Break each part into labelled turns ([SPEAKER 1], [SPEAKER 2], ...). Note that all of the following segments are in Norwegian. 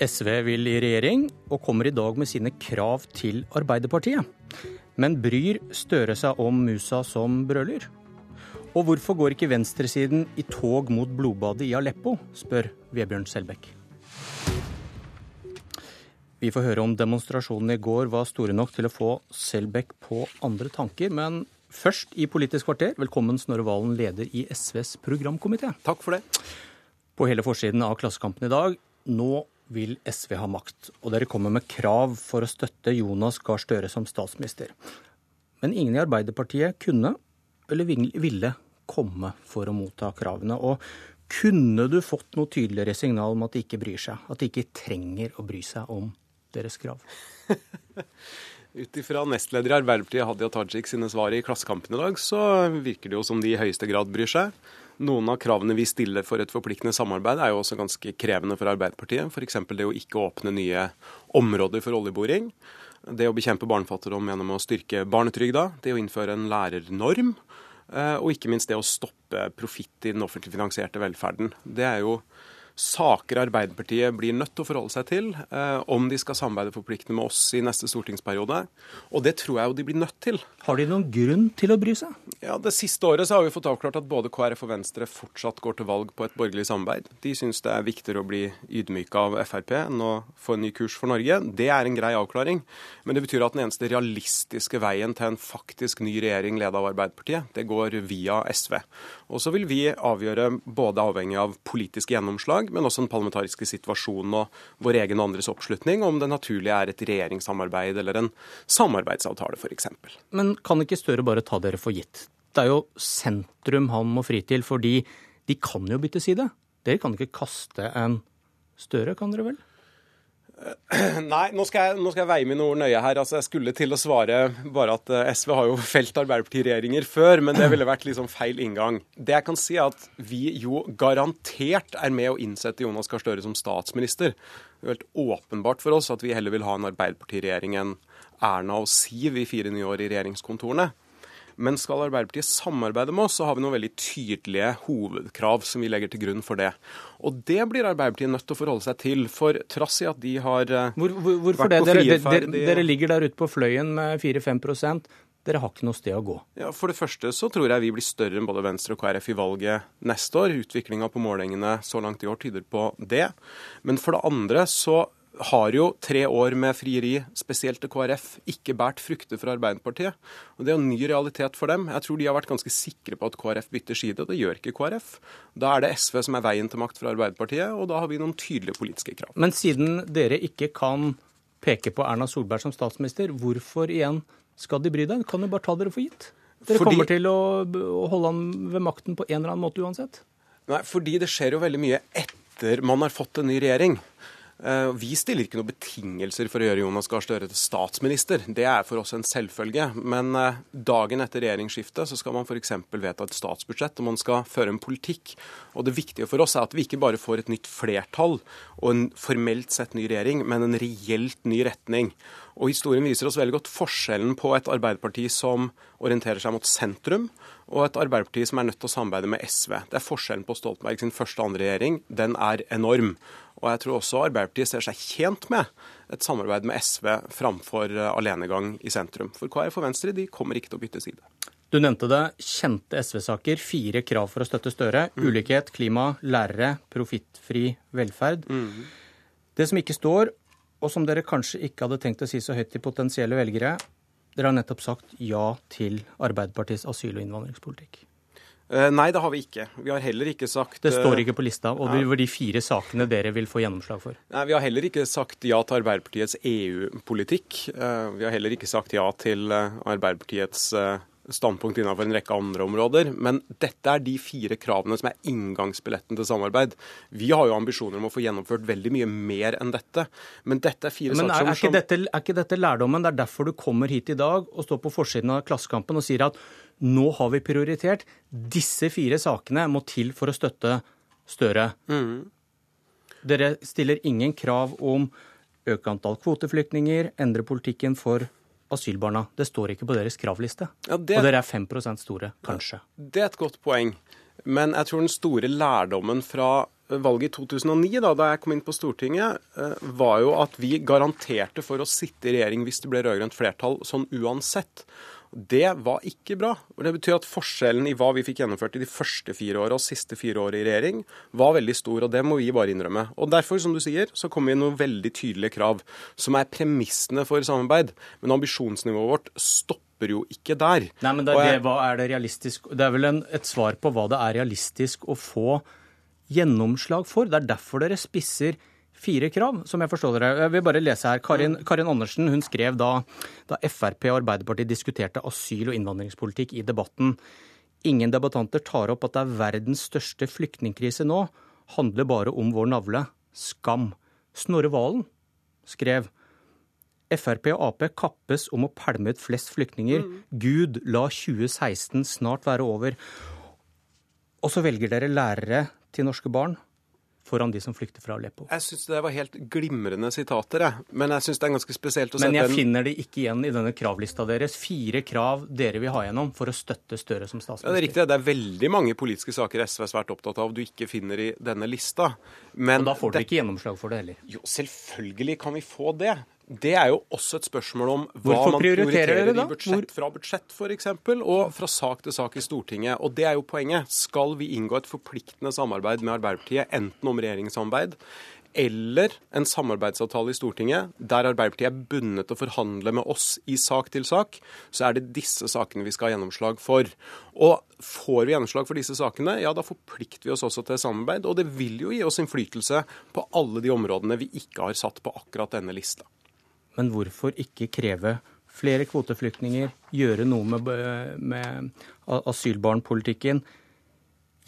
[SPEAKER 1] SV vil i regjering, og kommer i dag med sine krav til Arbeiderpartiet. Men bryr Støre seg om musa som brøler? Og hvorfor går ikke venstresiden i tog mot blodbadet i Aleppo, spør Vebjørn Selbekk. Vi får høre om demonstrasjonen i går var store nok til å få Selbekk på andre tanker. Men først i Politisk kvarter, velkommen Snorre Valen, leder i SVs programkomité.
[SPEAKER 2] Takk for det.
[SPEAKER 1] På hele forsiden av Klassekampen i dag, nå vil SV ha makt, og dere kommer med krav for å støtte Jonas Gahr Støre som statsminister. Men ingen i Arbeiderpartiet kunne eller ville komme for å motta kravene. Og kunne du fått noe tydeligere signal om at de ikke bryr seg? At de ikke trenger å bry seg om deres krav?
[SPEAKER 2] Ut ifra nestleder i Arbeiderpartiet Hadia Tajik sine svar i Klassekampen i dag, så virker det jo som de i høyeste grad bryr seg. Noen av kravene vi stiller for et forpliktende samarbeid, er jo også ganske krevende for Arbeiderpartiet. F.eks. det å ikke åpne nye områder for oljeboring. Det å bekjempe barnefattigdom gjennom å styrke barnetrygda. Det å innføre en lærernorm. Eh, og ikke minst det å stoppe profitt i den offentlig finansierte velferden. Det er jo saker Arbeiderpartiet blir nødt til å forholde seg til eh, om de skal samarbeide forpliktende med oss i neste stortingsperiode. Og det tror jeg jo de blir nødt til.
[SPEAKER 1] Har de noen grunn til å bry seg?
[SPEAKER 2] Ja, Det siste året så har vi fått avklart at både KrF og Venstre fortsatt går til valg på et borgerlig samarbeid. De syns det er viktigere å bli ydmyka av Frp enn å få en ny kurs for Norge. Det er en grei avklaring. Men det betyr at den eneste realistiske veien til en faktisk ny regjering leda av Arbeiderpartiet, det går via SV. Og så vil vi avgjøre, både avhengig av politisk gjennomslag, men også den parlamentariske situasjonen og vår egen og andres oppslutning, om det naturlige er et regjeringssamarbeid eller en samarbeidsavtale f.eks.
[SPEAKER 1] Men kan ikke Støre bare ta dere for gitt? Det er jo sentrum han må fri til, fordi de kan jo bytte side. Dere kan ikke kaste en Støre, kan dere vel?
[SPEAKER 2] Nei, nå skal, jeg, nå skal, jeg, veie mine ord nøye her. Altså, Jeg skulle til å svare bare at eh, SV har jo felt Arbeiderparti-regjeringer før, men det ville vært liksom feil inngang. Det jeg kan si er at vi jo garantert er med å innsette Jonas Gahr Støre som statsminister. Det er helt åpenbart for oss at vi heller vil ha en Arbeiderparti-regjering enn Erna og Siv i fire nye år i regjeringskontorene. Men skal Arbeiderpartiet samarbeide med oss, så har vi noen veldig tydelige hovedkrav som vi legger til grunn for det. Og det blir Arbeiderpartiet nødt til å forholde seg til, for trass i at de har eh, hvor, hvor,
[SPEAKER 1] vært det? Dere, dere, dere, ligger der ute på Fløyen med 4-5 dere har ikke noe sted å gå.
[SPEAKER 2] Ja, For det første så tror jeg vi blir større enn både Venstre og KrF i valget neste år. Utviklinga på målingene så langt i år tyder på det. Men for det andre så har jo tre år med frieri, spesielt til KrF, ikke båret frukter for Arbeiderpartiet. Og Det er jo en ny realitet for dem. Jeg tror de har vært ganske sikre på at KrF bytter side. Det gjør ikke KrF. Da er det SV som er veien til makt for Arbeiderpartiet, og da har vi noen tydelige politiske krav.
[SPEAKER 1] Men siden dere ikke kan peke på Erna Solberg som statsminister, hvorfor igjen skal de bry deg? Kan jo bare ta dere for gitt. Dere fordi... kommer til å holde han ved makten på en eller annen måte uansett?
[SPEAKER 2] Nei, fordi det skjer jo veldig mye etter man har fått en ny regjering. Eh, vi stiller ikke noen betingelser for å gjøre Jonas Gahr Støre til statsminister. Det er for oss en selvfølge. Men eh, dagen etter regjeringsskiftet så skal man f.eks. vedta et statsbudsjett, og man skal føre en politikk. Og Det viktige for oss er at vi ikke bare får et nytt flertall og en formelt sett ny regjering, men en reelt ny retning. Og Historien viser oss veldig godt forskjellen på et Arbeiderparti som orienterer seg mot sentrum, og et Arbeiderparti som er nødt til å samarbeide med SV. Det er Forskjellen på Stoltenberg sin første og andre regjering den er enorm. Og jeg tror også Arbeiderpartiet ser seg tjent med et samarbeid med SV framfor eh, alenegang i sentrum. For KrF og Venstre de kommer ikke til å bytte side.
[SPEAKER 1] Du nevnte det. Kjente SV-saker. Fire krav for å støtte Støre. Mm. Ulikhet, klima, lærere, profittfri velferd. Mm. Det som ikke står, og som dere kanskje ikke hadde tenkt å si så høyt til potensielle velgere, dere har nettopp sagt ja til Arbeiderpartiets asyl- og innvandringspolitikk.
[SPEAKER 2] Eh, nei, det har vi ikke. Vi har heller ikke sagt
[SPEAKER 1] Det står ikke på lista var de fire sakene dere vil få gjennomslag for.
[SPEAKER 2] Nei, Vi har heller ikke sagt ja til Arbeiderpartiets EU-politikk. Eh, vi har heller ikke sagt ja til eh, Arbeiderpartiets standpunkt innenfor en rekke andre områder. Men dette er de fire kravene som er inngangsbilletten til samarbeid. Vi har jo ambisjoner om å få gjennomført veldig mye mer enn dette. Men dette er fire
[SPEAKER 1] men
[SPEAKER 2] er,
[SPEAKER 1] er, ikke dette, er ikke dette lærdommen? Det er derfor du kommer hit i dag og står på forsiden av Klassekampen og sier at nå har vi prioritert. Disse fire sakene må til for å støtte Støre. Mm. Dere stiller ingen krav om øke antall kvoteflyktninger, endre politikken for asylbarna. Det står ikke på deres kravliste. Ja, det... Og dere er 5 store, kanskje.
[SPEAKER 2] Det er et godt poeng. Men jeg tror den store lærdommen fra valget i 2009, da, da jeg kom inn på Stortinget, eh, var jo at vi garanterte for å sitte i regjering hvis det ble rød-grønt flertall, sånn uansett. Det var ikke bra. og Det betyr at forskjellen i hva vi fikk gjennomført i de første fire åra og siste fire år i regjering, var veldig stor. og Det må vi bare innrømme. Og Derfor, som du sier, så kommer vi med noen veldig tydelige krav, som er premissene for samarbeid. Men ambisjonsnivået vårt stopper jo ikke der.
[SPEAKER 1] Nei, men det er, det, hva er det realistisk? Det er vel en, et svar på hva det er realistisk å få gjennomslag for. Det er derfor dere spisser fire krav, som jeg forstår dere. Jeg vil bare lese her. Karin, Karin Andersen hun skrev da, da Frp og Arbeiderpartiet diskuterte asyl- og innvandringspolitikk i debatten. Ingen debattanter tar opp at det er verdens største flyktningkrise nå. Handler bare om vår navle. Skam. Snorre Valen skrev Frp og Ap kappes om å pælme ut flest flyktninger. Mm. Gud, la 2016 snart være over. Og så velger dere lærere til norske barn foran de som flykter fra Aleppo.
[SPEAKER 2] Jeg syns det var helt glimrende sitater, jeg. Men jeg syns det er ganske spesielt å
[SPEAKER 1] se Men jeg finner det ikke igjen i denne kravlista deres. Fire krav dere vil ha gjennom for å støtte Støre som statsminister.
[SPEAKER 2] Ja, Det er riktig. Det er veldig mange politiske saker SV er svært opptatt av du ikke finner i denne lista.
[SPEAKER 1] Men Og da får dere det... ikke gjennomslag for det heller?
[SPEAKER 2] Jo, selvfølgelig kan vi få det. Det er jo også et spørsmål om hva Hvorfor man prioriterer, prioriterer i budsjett fra budsjett f.eks., og fra sak til sak i Stortinget. Og det er jo poenget. Skal vi inngå et forpliktende samarbeid med Arbeiderpartiet, enten om regjeringssamarbeid eller en samarbeidsavtale i Stortinget der Arbeiderpartiet er bundet til å forhandle med oss i sak til sak, så er det disse sakene vi skal ha gjennomslag for. Og får vi gjennomslag for disse sakene, ja da forplikter vi oss også til samarbeid. Og det vil jo gi oss innflytelse på alle de områdene vi ikke har satt på akkurat denne lista.
[SPEAKER 1] Men hvorfor ikke kreve flere kvoteflyktninger, gjøre noe med, med asylbarnpolitikken,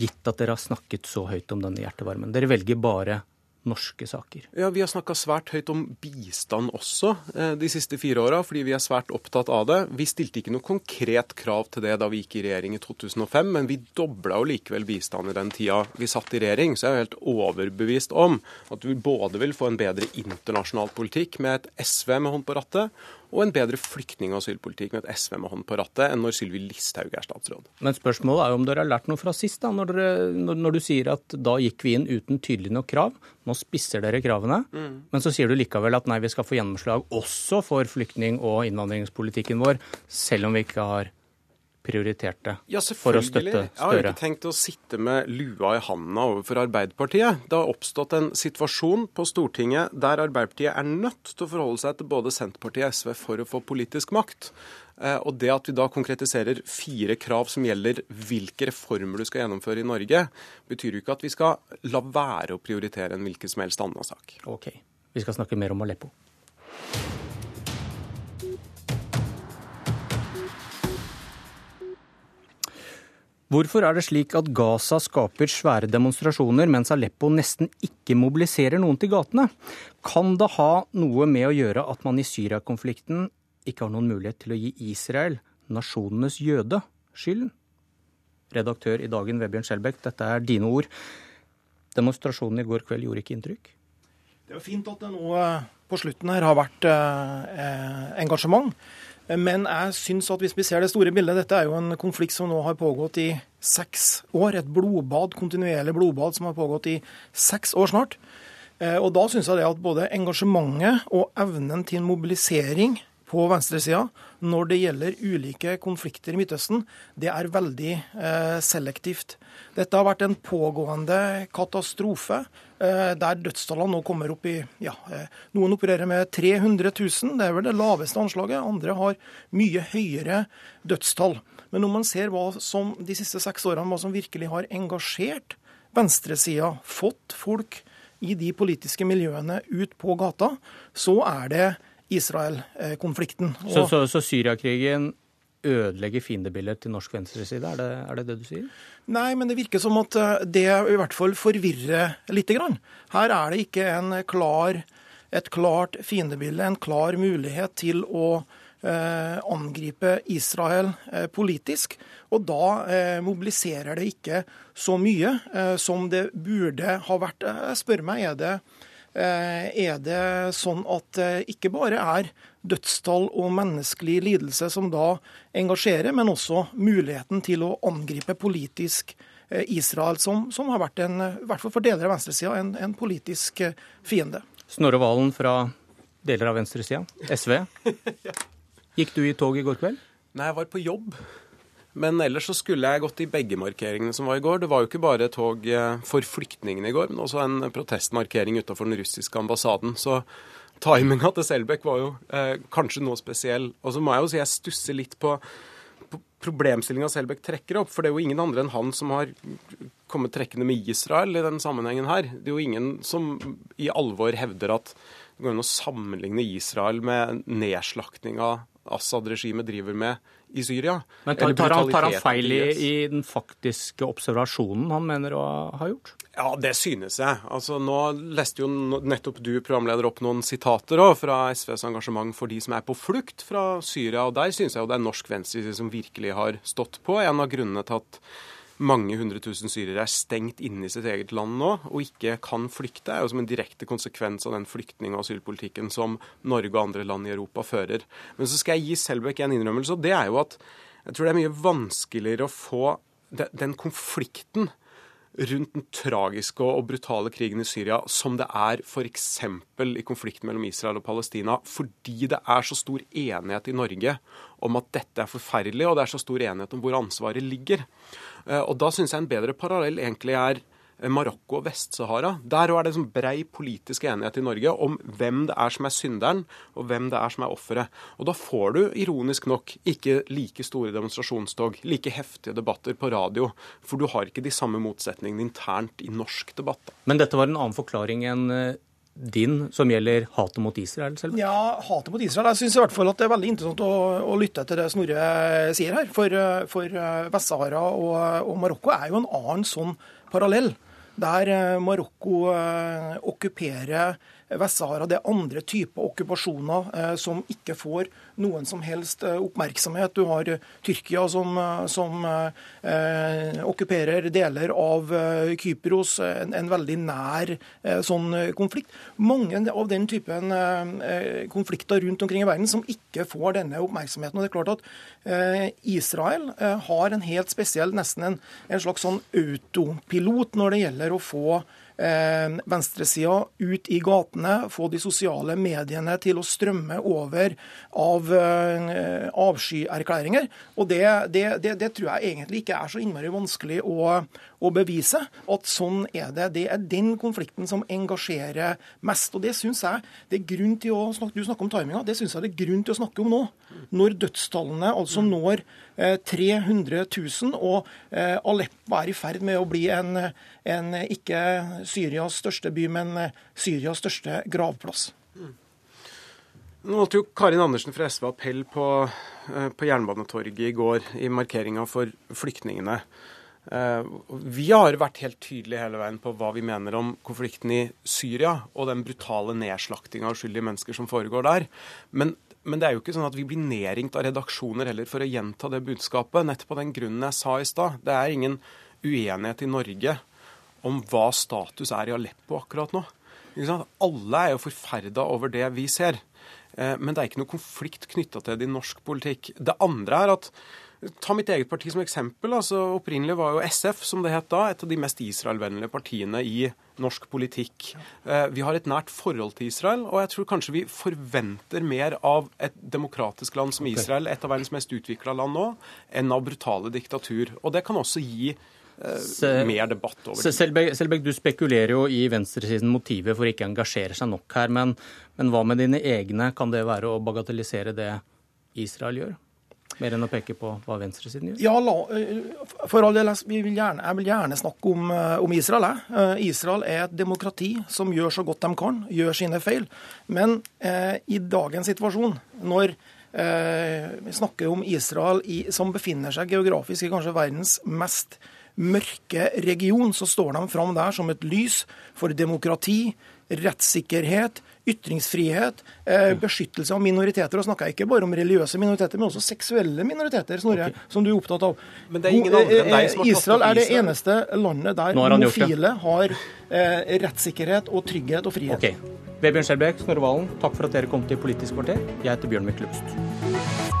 [SPEAKER 1] gitt at dere har snakket så høyt om denne hjertevarmen? Dere velger bare norske saker.
[SPEAKER 2] Ja, Vi har snakka svært høyt om bistand også eh, de siste fire åra, fordi vi er svært opptatt av det. Vi stilte ikke noe konkret krav til det da vi gikk i regjering i 2005, men vi dobla jo likevel bistand i den tida vi satt i regjering. Så jeg er helt overbevist om at vi både vil få en bedre internasjonal politikk med et SV med hånd på rattet, og en bedre flyktning- og asylpolitikk med et SV med hånd på rattet enn når Sylvi Listhaug er statsråd.
[SPEAKER 1] Men spørsmålet er jo om dere har lært noe fra sist, da, når, dere, når, du sier at da gikk vi inn uten tydelig nok krav. Nå spisser dere kravene, mm. men så sier du likevel at nei, vi skal få gjennomslag også for flyktning- og innvandringspolitikken vår, selv om vi ikke har prioriterte
[SPEAKER 2] ja,
[SPEAKER 1] for å støtte Støre?
[SPEAKER 2] Jeg har ikke tenkt å sitte med lua i handa overfor Arbeiderpartiet. Det har oppstått en situasjon på Stortinget der Arbeiderpartiet er nødt til å forholde seg til både Senterpartiet og SV for å få politisk makt. Eh, og det at vi da konkretiserer fire krav som gjelder hvilke reformer du skal gjennomføre i Norge, betyr jo ikke at vi skal la være å prioritere en hvilken som helst annen sak.
[SPEAKER 1] Ok. Vi skal snakke mer om Aleppo. Hvorfor er det slik at Gaza skaper svære demonstrasjoner, mens Aleppo nesten ikke mobiliserer noen til gatene? Kan det ha noe med å gjøre at man i Syria-konflikten ikke har noen mulighet til å gi Israel, nasjonenes jøde, skylden? Redaktør i Dagen, Vebjørn Skjelbæk, dette er dine ord. Demonstrasjonen i går kveld gjorde ikke inntrykk?
[SPEAKER 3] Det er jo fint at det nå på slutten her har vært eh, eh engasjement. Men jeg syns at hvis vi ser det store bildet, dette er jo en konflikt som nå har pågått i seks år. Et blodbad, kontinuerlig blodbad som har pågått i seks år snart. Eh, og da syns jeg det at både engasjementet og evnen til mobilisering på venstresida når det gjelder ulike konflikter i Midtøsten, det er veldig eh, selektivt. Dette har vært en pågående katastrofe eh, der dødstallene nå kommer opp i ja, eh, Noen opererer med 300 000, det er vel det laveste anslaget. Andre har mye høyere dødstall. Men når man ser hva som de siste seks årene hva som virkelig har engasjert venstresida, fått folk i de politiske miljøene ut på gata, så er det Israel-konflikten.
[SPEAKER 1] Så, så, så Syriakrigen ødelegger fiendebildet til norsk venstreside, er det, er det det du sier?
[SPEAKER 3] Nei, men det virker som at eh, det i hvert fall forvirrer lite grann. Her er det ikke klar, et klart fiendebilde, en klar mulighet til å eh, angripe Israel eh, politisk. Og da eh, mobiliserer det ikke så mye eh, som det burde ha vært. Jeg spør meg, er det Eh, er det sånn at det ikke bare er dødstall og menneskelig lidelse som da engasjerer, men også muligheten til å angripe politisk Israel, som, som, har vært en, i hvert fall for deler av venstresida, en, en politisk fiende.
[SPEAKER 1] Snorre Valen fra deler av venstresida, SV. Gikk du i tog i går kveld?
[SPEAKER 2] Nei, jeg var på jobb. Men ellers så skulle jeg gått i begge markeringene som var i går. Det var jo ikke bare tog eh, for flyktningene i går, men også en protestmarkering utenfor den russiske ambassaden. Så timinga til Selbekk var jo eh, kanskje noe spesiell. Og så må jeg jo si jeg stusser litt på, på problemstillinga Selbekk trekker opp. For det er jo ingen andre enn han som har kommet trekkende med Israel i den sammenhengen her. Det er jo ingen som i alvor hevder at det går an å sammenligne Israel med nedslaktinga Assad-regimet driver med i Syria.
[SPEAKER 1] Men tar, tar, han, tar han, feil i, i, den faktiske observasjonen han mener å ha gjort?
[SPEAKER 2] Ja, det synes jeg. Altså, nå leste jo nettopp du, programleder, opp noen sitater også, fra SVs engasjement for de som er på flukt fra Syria. og Der synes jeg jo det er norsk venstreside som virkelig har stått på. En av grunnene til at mange hundre tusen syrere er stengt inne i sitt eget land nå og ikke kan flykte, er jo som en direkte konsekvens av den flyktning- og asylpolitikken som Norge og andre land i Europa fører. Men så skal jeg gi Selbekk en innrømmelse, og det er jo at jeg tror det er mye vanskeligere å få den konflikten rundt den tragiske og brutale krigen i Syria som det er f.eks. i konflikten mellom Israel og Palestina, fordi det er så stor enighet i Norge om at dette er forferdelig, og det er så stor enighet om hvor ansvaret ligger. Eh, og Da syns jeg en bedre parallell egentlig er Marokko og Vest-Sahara. Der er det sånn brei politisk enighet i Norge om hvem det er som er synderen, og hvem det er som er offeret. Og da får du ironisk nok ikke like store demonstrasjonstog, like heftige debatter på radio, for du har ikke de samme motsetningene internt i norsk debatt.
[SPEAKER 1] Men dette var en annen forklaring enn eh, din som gjelder hatet mot Israel? selv?
[SPEAKER 3] Ja, hatet mot Israel. Jeg syns i hvert fall at det er veldig interessant å, å lytte til det Snorre sier her. For, for Vest-Sahara og, og, Marokko er jo en annen sånn parallell. Der eh, Marokko eh, okkuperer Vest-Sahara. Det er andre typer okkupasjoner eh, som ikke får noen som helst eh, oppmerksomhet. Du har eh, Tyrkia som, som eh, okkuperer deler av Kypros, en, en veldig nær eh, sånn konflikt. Mange av den typen eh, konflikter rundt omkring i verden som ikke får denne oppmerksomheten. Og det er klart at Israel har en helt spesiell, nesten en, en slags sånn autopilot når det gjelder å få venstresida ut i gatene, få de sosiale mediene til å strømme over av eh, avskyerklæringer. Og det, det, det, det, tror jeg egentlig ikke er så innmari vanskelig å, å, bevise. At sånn er det. Det er den konflikten som engasjerer mest. Og det syns jeg det er grunn til å snakke, Du snakker om timinga. Det syns jeg det er grunn til å snakke om nå. Når dødstallene altså når 300 eh, 000, og eh, Aleppo er i ferd med å bli en, en ikke Syrias største by, men eh, Syrias største gravplass.
[SPEAKER 2] Nå holdt jo Karin Andersen fra SV appell på, på Jernbanetorget i går i markeringa for flyktningene. Vi har vært helt tydelige hele veien på hva vi mener om konflikten i Syria og den brutale nedslaktinga av uskyldige mennesker som foregår der. Men men det er jo ikke sånn at vi blir nedringt av redaksjoner heller for å gjenta det budskapet. Nettopp av den grunnen jeg sa i stad. Det er ingen uenighet i Norge om hva status er i Aleppo akkurat nå. Alle er jo forferda over det vi ser. Eh, men det er ikke noe konflikt knytta til det i norsk politikk. Det andre er at Ta mitt eget parti som eksempel. altså Opprinnelig var jo SF, som det het da, et av de mest Israel-vennlige partiene i norsk politikk. Eh, vi har et nært forhold til Israel, og jeg tror kanskje vi forventer mer av et demokratisk land som Israel, et av verdens mest utvikla land nå, enn av brutale diktatur. Og det kan også gi eh, mer debatt over
[SPEAKER 1] det. Selbekk, Selbek, du spekulerer jo i venstresiden motivet for ikke å engasjere seg nok her. Men, men hva med dine egne? Kan det være å bagatellisere det Israel gjør? Mer enn å peke på hva venstresiden gjør?
[SPEAKER 3] Ja, la, eh, for all del, jeg vil gjerne, jeg vil gjerne snakke om, eh, om Israel. Jeg. Eh, Israel er et demokrati som gjør så godt de kan, gjør sine feil. Men eh, i dagens situasjon, når eh, vi snakker om Israel i, som befinner seg geografisk i kanskje verdens mest mørke region, så står de fram der som et lys for demokrati, rettssikkerhet, ytringsfrihet, eh, beskyttelse av minoriteter. Og snakker jeg ikke bare om religiøse minoriteter, men også seksuelle minoriteter, Snorre, okay. som du er opptatt av.
[SPEAKER 2] Men det er ingen andre enn deg som har
[SPEAKER 3] Israel er det eneste landet der homofile har eh, rettssikkerhet og trygghet og frihet.
[SPEAKER 1] Okay. Vebjørn Skjelbæk, Snorre Valen, takk for at dere kom til Politisk kvarter. Jeg heter Bjørn Myklebust.